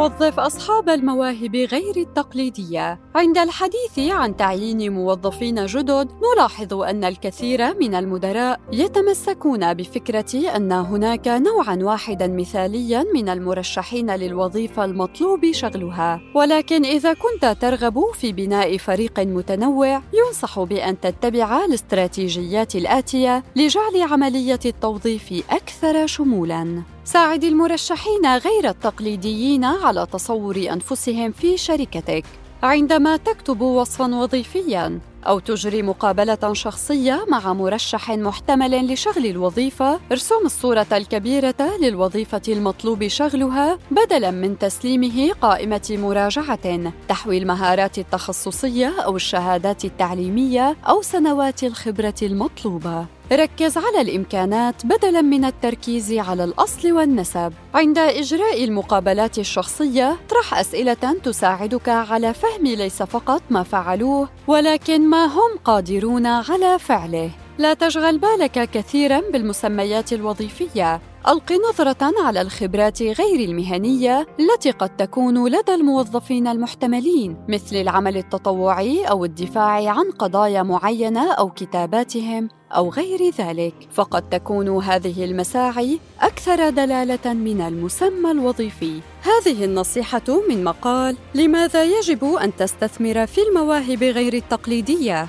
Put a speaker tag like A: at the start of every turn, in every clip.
A: وظف أصحاب المواهب غير التقليدية. عند الحديث عن تعيين موظفين جدد، نلاحظ أن الكثير من المدراء يتمسكون بفكرة أن هناك نوعاً واحداً مثالياً من المرشحين للوظيفة المطلوب شغلها، ولكن إذا كنت ترغب في بناء فريق متنوع، ينصح بأن تتبع الاستراتيجيات الآتية لجعل عملية التوظيف أكثر شمولاً. ساعد المرشحين غير التقليديين على تصور أنفسهم في شركتك. عندما تكتب وصفا وظيفيا أو تجري مقابلة شخصية مع مرشح محتمل لشغل الوظيفة ارسم الصورة الكبيرة للوظيفة المطلوب شغلها بدلا من تسليمه قائمة مراجعة. تحوي المهارات التخصصية أو الشهادات التعليمية أو سنوات الخبرة المطلوبة. ركز على الإمكانات بدلا من التركيز على الأصل والنسب. عند إجراء المقابلات الشخصية طرح أسئلة تساعدك على فهم ليس فقط ما فعلوه ولكن ما هم قادرون على فعله. لا تشغل بالك كثيرا بالمسميات الوظيفية. الق نظرة على الخبرات غير المهنية التي قد تكون لدى الموظفين المحتملين مثل العمل التطوعي أو الدفاع عن قضايا معينة أو كتاباتهم أو غير ذلك. فقد تكون هذه المساعي أكثر دلالة من المسمى الوظيفي. هذه النصيحة من مقال لماذا يجب أن تستثمر في المواهب غير التقليدية؟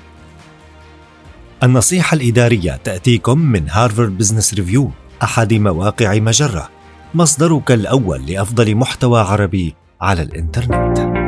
B: النصيحة الإدارية تأتيكم من هارفارد بزنس ريفيو أحد مواقع مجرة مصدرك الأول لأفضل محتوى عربي على الإنترنت.